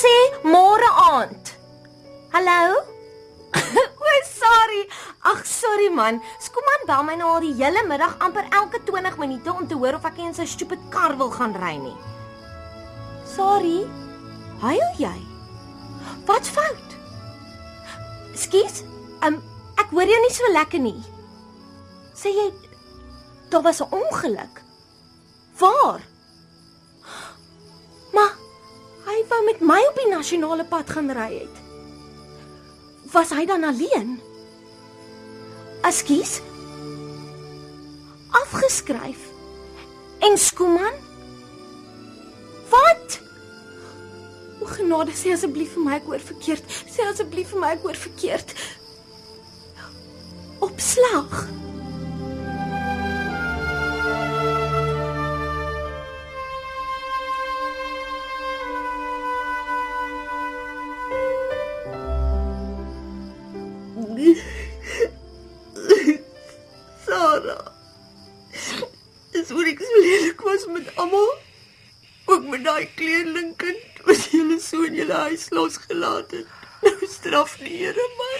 gesê môre aand. Hallo? o, sorry. Ag, sorry man. Skooman bel my nou al die hele middag amper elke 20 minute om te hoor of ek in sy stupid kar wil gaan ry nie. Sorry. Huil jy? Wat fout? Skus? Um, ek hoor jou nie so lekker nie. Sê jy daar was 'n ongeluk? Waar? Wou met my op die nasionale pad gaan ry het. Was hy dan alleen? Askies? Afgeskryf. En Skooman? Wat? O genade, sê asseblief vir my ek hoor verkeerd. Sê asseblief vir my ek hoor verkeerd. Opslag. Dis hoe ek so lelik was met almal. Ook met daai kleerlingkind wat julle so in julle huis losgelaat het. Nou straf die Here my.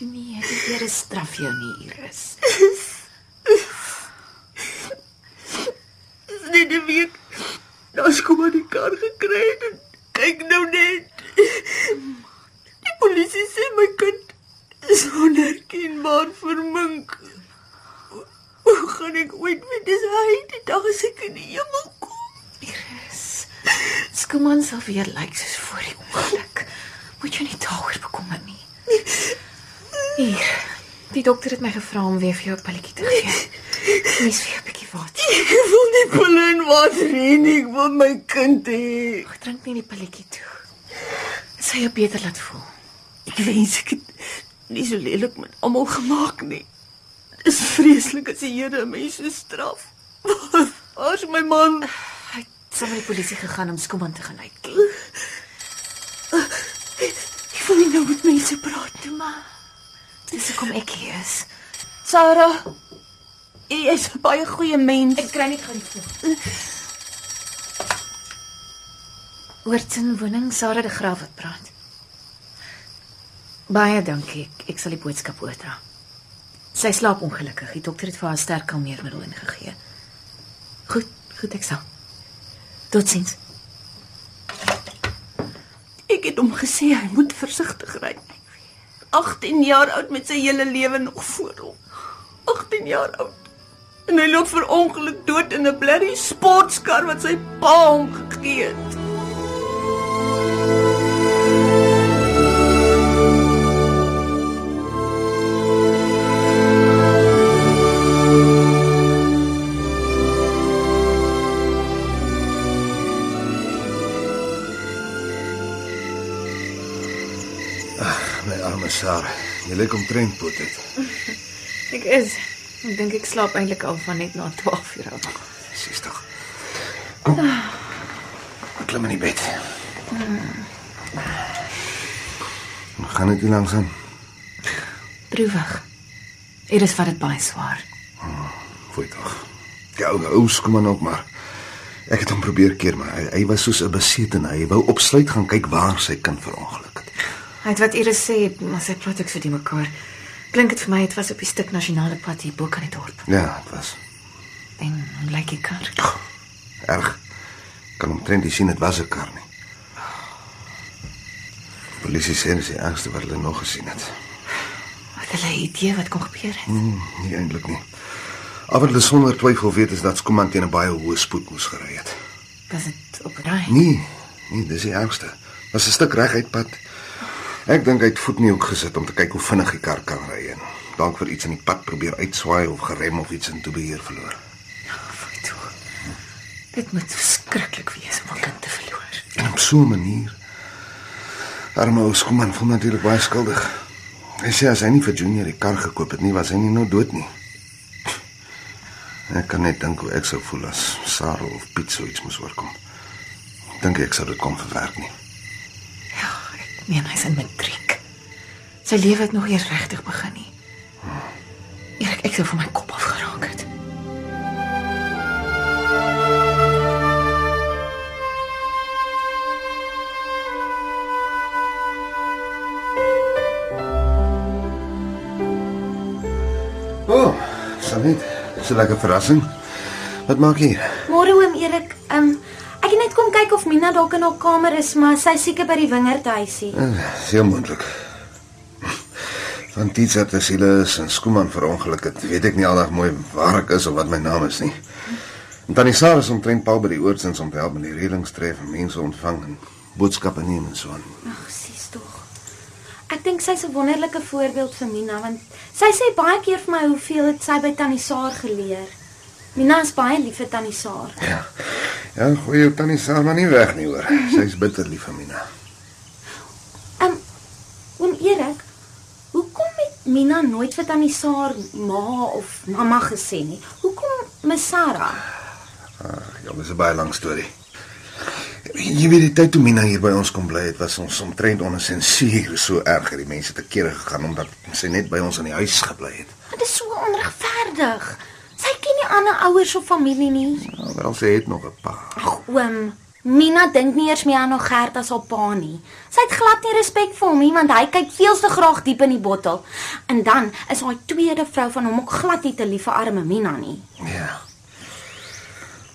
Nee, die Here straf jou nie, Iris. Dis net 'n week. Daar's kom aan die kar gekry het. en Kyk nou net. Die polisie sê my kind is onherkenbaar vermink. Gaan ek ooit weet dis hy die dag as ek in die hemel kom? Iris. Skooman sal weer lyk soos voor die ongeluk. Moet jy nie daaroor bekommer nie. Hier. Die dokter het my gevra om weer vir jou 'n pilletjie te gee. Mis vir 'n bietjie water. Ek wil nie pille en water hê nie. Ek wil my kind hê. Drink nie die pilletjie toe. Dit sal jou beter laat voel. Ek wens ek het nie so lelik met almal gemaak nie. Dis vreeslik as die Here mense straf. Waar's my man? Hy het saam met die polisie gegaan om Skooman te gaan uitken. Ek wil nie nou met mense praat nie, maar Dis hoekom ek hier is. Sarah, jy is 'n baie goeie mens. Ek kry gou die foon. Oortsin woning Sarah de Graaf wat praat. Baie dankie. Ek, ek sal die boodskap oordra. Sy slaap ongelukkig. Die dokter het vir haar sterk kalmeermiddel ingegee. Goed, goed ek sal. Totsiens. Ek het hom gesê hy moet versigtig ry. 18 jaar oud met sy hele lewe nog voor hom. 18 jaar oud. En hy loop vir ongeluk dood in 'n blerrie sportkar wat sy pa hom gegee het. Sarah, jy lyk omtrent pot uit. Ek is. Ek dink ek slaap eintlik al van net na 12 uur af. 60. Kom. Klim in die bed. Hoe gaan dit hier langsaan? Droewig. Hier is wat dit baie swaar. Fooi tog. Die ou ou skoman ook maar. Ek het hom probeer keer maar hy, hy was soos 'n besetene. Hy wou opsluit gaan kyk waar sy kind verongeluk. Hy het wat Iris sê, maar sy praat ook so die mekaar. Klink dit vir my dit was op die stuk nasionale pad hier bo kan die dorp. Ja, dit was En hoe lyk die kar? erg. Kan omtrent nie sien dit was 'n kar nie. Polisie sê dis die ergste wat hulle nog gesien het. Wat hulle idee wat kon gebeur het. Hmm, nie eintlik nie. Al wat hulle sonder twyfel weet is dat Skuman teen 'n baie hoë spoed moes gery het. Was dit op raai? Nee, nee, dis die ergste. Was 'n stuk reguit pad. Ek dink hy het voet in die hoek gesit om te kyk hoe vinnig die kar kan ry en dalk vir iets in die pad probeer uitswaai of gerem of iets in toe beheer verloor. Fooi toe. Dit moet verskriklik wees om 'n kind te verloor. En op so 'n manier. Arme ou Skuman voel natuurlik baie skuldig. Hy sê as hy nie vir Junior die kar gekoop het nie, was hy nie nou dood nie. Ek kan net dink hoe ek sou voel as Sarah of Piet so iets moes oorkom. Dink ek sou dit kon verwerk nie. Nee, nou hy's in matriek. Sy lewe het nog eers regtig begin nie. Erik, ek sou van my kop af geraak het. O, oh, Sanet, dis 'n lekker verrassing. Wat maak jy? Môre oom Erik, ehm um, ek het net kom kyk of Mina dalk in haar kamer is, maar sy seker by die wingerdhuisie. Eh, Heel moontlik. Van Tietsa te siele is en Skooman verongeluk het, weet ek nie aldag mooi waar ek is of wat my naam is nie. En Tannie Sarah is omtrent Paul by die oordsins om te help met die reëlingstref en mense ontvang en boodskappe neem en so aan. Ag, sies tog. Ek dink sy's 'n wonderlike voorbeeld vir Mina want sy sê baie keer vir my hoeveel het sy by Tannie Saar geleer. Mina is baie lief vir Tannie Saar. Ja. Ja, gooi jou Tannie maar nie weg nie hoor. Sy's bitter lief vir Mina. Um, oom Erik, hoekom het Mina nooit vir Tannie Saar ma of mamma gesê nie? Hoekom Miss Sarah? Ag, ja, dis 'n baie lang storie. Jy weet die tyd toe Mina hier by ons kom bly het, was ons omtrent onder sensuur so erg dat die mense te kere gegaan omdat sy net by ons in die huis gebly het. Dit is so onregverdig. Sy ken nie ander ouers of familie nie. Wel sy het nog 'n pa. Ag oom, Mina dink nie eers meer aan haar Gert as haar pa nie. Sy het glad nie respek vir hom nie want hy kyk veel te graag diep in die bottel. En dan is haar tweede vrou van hom ook glad nie te lief vir arme Mina nie. Ja.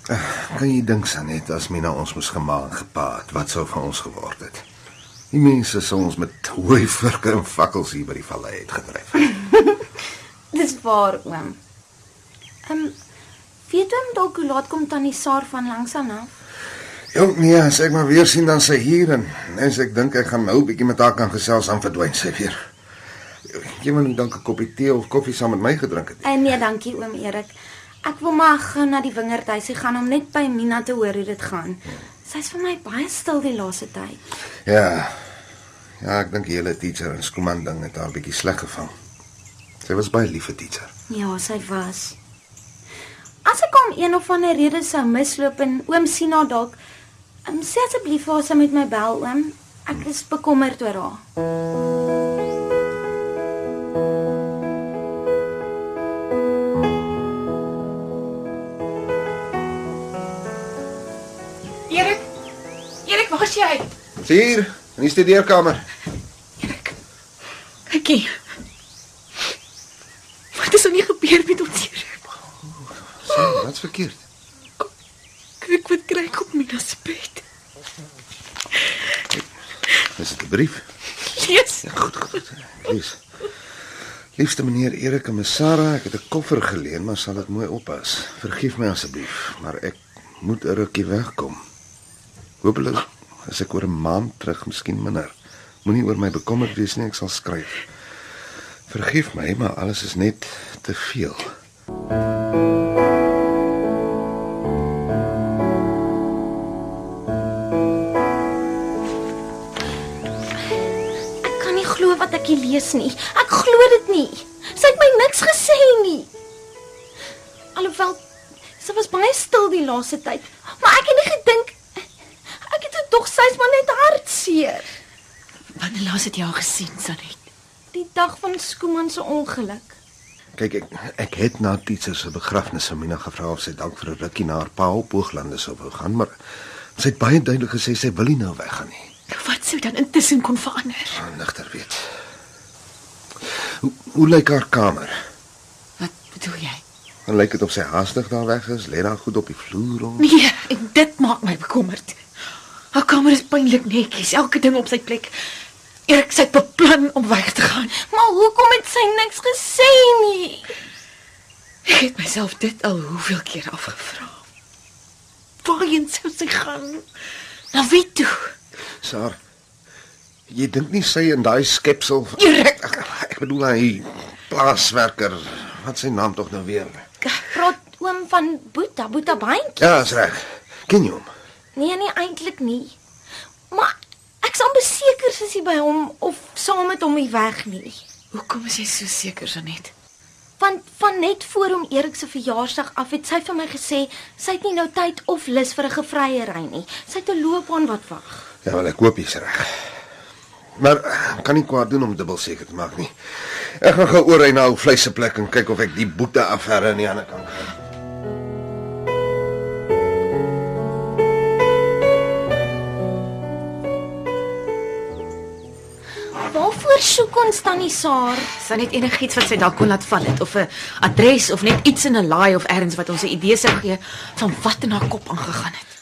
Ag, Kan jy dink Sanet as Mina ons moes gemaal en gepaat, wat sou van ons geword het? Die mense sou ons met hooi vurke en fakkels hier by die vallei het gedryf. Dis waar oom. Ehm um, weet oom dalk hoe laat kom tannie Saar van langs aan af? Jo, nee, as ek maar weer sien dan sy hier en as ek dink ek gaan nou 'n bietjie met haar kan gesels aan verdwyn sy weer. Jy moet dalk 'n koppie tee of koffie saam met my gedrink het. Eh nee, dankie oom Erik. Ek wil maar gou na die wingerdhuisie gaan om net by Mina te hoor hoe dit gaan. Sy's vir my baie stil die laaste tyd. Ja. Ja, ek dink die hele teacher en skoolman ding het haar bietjie sleg gevang. Sy was baie lief vir teacher. Ja, sy was. As ek om een of ander rede sou misloop en oom sien haar dalk, um, sê asseblief vir haar sy met my bel oom. Ek is bekommerd oor haar. Erik. Erik, waar's jy? Hier, in die studeerkamer. Erik. Kyk hier. Wat is er nie gebeur met ons verkeerd? Kyk wat kry ek op Mina se bed. Is dit 'n brief? Lees. Ja, goed, goed. Lees. Liefste meneer Erik en Miss Sarah, ek het 'n koffer geleen, maar sal dit mooi oppas. Vergief my asseblief, maar ek moet 'n rukkie wegkom. Hoopelik as ek oor 'n maand terug, miskien minder. Moenie oor my bekommerd wees nie, ek sal skryf. Vergief my, maar alles is net te veel. Lees nie. Ek glo dit nie. Sy het my niks gesê nie. Alhoewel sy was baie stil die laaste tyd, maar ek het nie gedink ek het tog sy's maar net hartseer. Wanneer laas het jy haar gesien, Sanet? Die dag van Skooman se ongeluk. Kyk ek ek het na Titser se begrafnis aan Mina gevra of sy dalk vir 'n rukkie na haar pa op Hooglande sou wou gaan, maar sy het baie duidelik gesê sy wil nie nou weggaan nie. Wat sou dan intussen kon verander? Ah, Nigter weet. Hoe hoe haar kamer? Wat bedoel jy? Dan lyk dit of sy haastig daar weg is, daar goed op die vloer rond. Nee, en dit maak my bekommerd. Haar kamer is pynlik netjies, elke ding op sy plek. Erik sê beplan om weg te gaan. Maar hoekom het sy niks gesê nie? Ek het myself dit al hoeveel keer afgevra. Waarheen sou sy gaan? Na wie toe? Saar. Jy dink nie sy in daai skepsel Erik. Ek bedoel hy plaaswerker, wat sy naam tog nou weer? Praat oom van Boeta, Boeta Baantjie. Ja, is reg. Ken jy hom? Nee, nie eintlik nie. Maar ek sal beseker sy is by hom of saam met hom nie weg nie. Hoekom is jy so seker, Sanet? Want van net voor hom Erik se verjaarsdag af het sy vir my gesê sy het nie nou tyd of lus vir 'n gevryery nie. Sy het 'n loopbaan wat wag. Ja, wel ek hoop jy's reg. Maar kan nie kwaad doen om dubbel seker te maak nie. Ek gaan gou oor hy na ou vleis se plek en kyk of ek die boete affære aan die ander kant kry. Waarvoor soek ons tannie Saar? Daar net enigiets wat sy dalk kon laat val het of 'n adres of net iets in 'n laai of ergens wat ons 'n idee sou gee van wat in haar kop aangegaan het?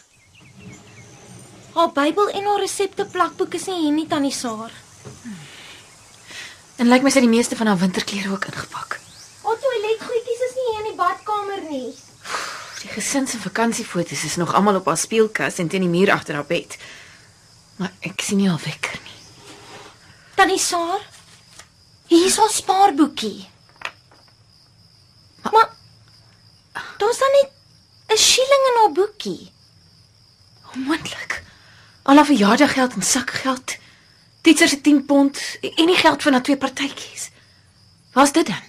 Haar Bybel en haar resepte plakboek is nie hier nie tannie Saar. En lyk my sy die meeste van haar winterklere ook ingepak. Haar toiletgoedjies is nie hier in die badkamer nie. Die gesin se vakansiefoto's is nog almal op haar speelkas en teen die muur agter haar bed. Maar ek sien nie haar wekker nie. Tannie Saar, hier is haar spaarboekie. Maar daar's dan net 'n shilling in haar boekie. Onmoontlik. Al haar verjaardaggeld en sakgeld. Teacher se 10 pond en die geld van haar twee partytjies. Waar's dit dan?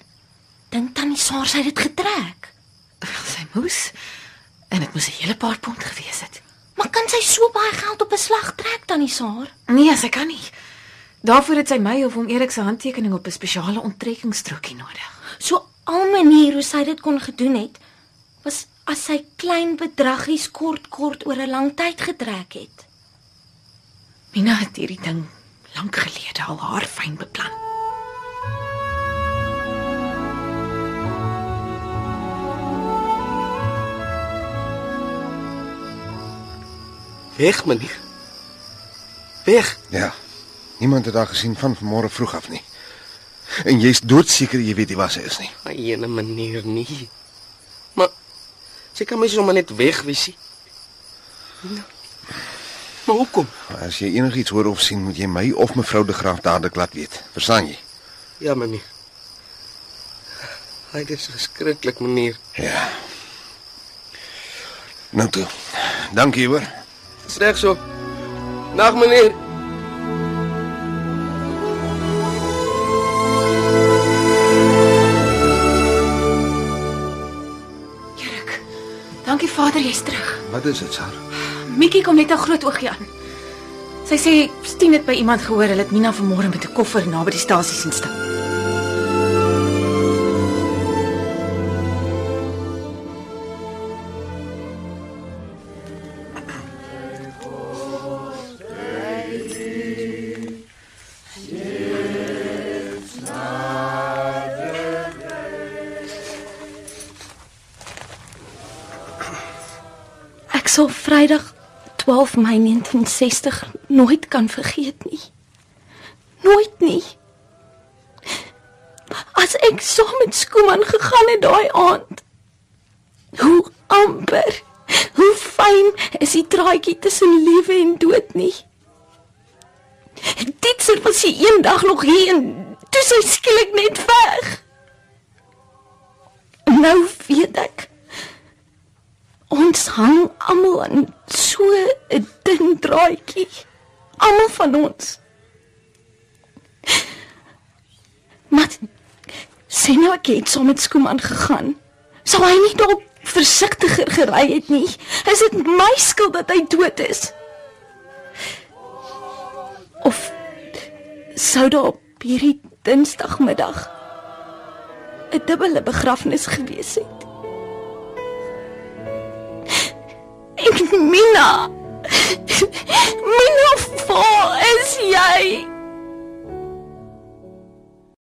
Dink tannie Saar sy het dit getrek. Wel, sy moes. En dit moes 'n hele paar pond gewees het. Maar kan sy so baie geld op 'n slag trek tannie Saar? Nee, sy kan nie. Daarvoor het sy my of hom Erik se handtekening op 'n spesiale onttrekkingsstrokie nodig. So al manier hoe sy dit kon gedoen het, was as sy klein bedragies kort kort oor 'n lang tyd getrek het. Mina het hierdie ding lank gelede al haar fyn beplan. Weg, meneer. Weg. Ja. Niemand het haar gesien van vanmôre vroeg af nie. En jy's doodseker jy weet nie waar sy is nie. Ene meneer nie. Maar sy kan my sommer net wegwys. Nou. Maar hoekom? As jy enigiets hoor of sien, moet jy my of mevrou de Graaf dadelik laat weet. Verstaan jy? Ja, meneer. Hy dis geskriklik, meneer. Ja. Nou toe. Dankie hoor. Reg so. Nag, meneer. Dankie Vader, jy's terug. Wat is dit, Sar? Mikkie kom net 'n groot oogie aan. Sy sê Stien het by iemand gehoor hulle het Mina vanmôre met 'n koffer naby die stasie sien stap. Ek sal Vrydag 12 Mei 1960 nooit kan vergeet nie. Nooit nie. As ek saam met Skooman gegaan het daai aand. Hoe amper, hoe fyn is die draadjie tussen lewe en dood nie. Dit sou was hy eendag nog hier en toe sy skielik net weg. Nou weet ek Ons hang almal aan so 'n dun draadjie. Almal van ons. Maar sien nou ek het saam met Skooman gegaan. Sou hy nie dalk versigtiger gery het nie? Is dit my skuld dat hy dood is? Of sou daar op hierdie Dinsdagmiddag 'n dubbele begrafnis gewees het? Mina. Mina, waar is jy?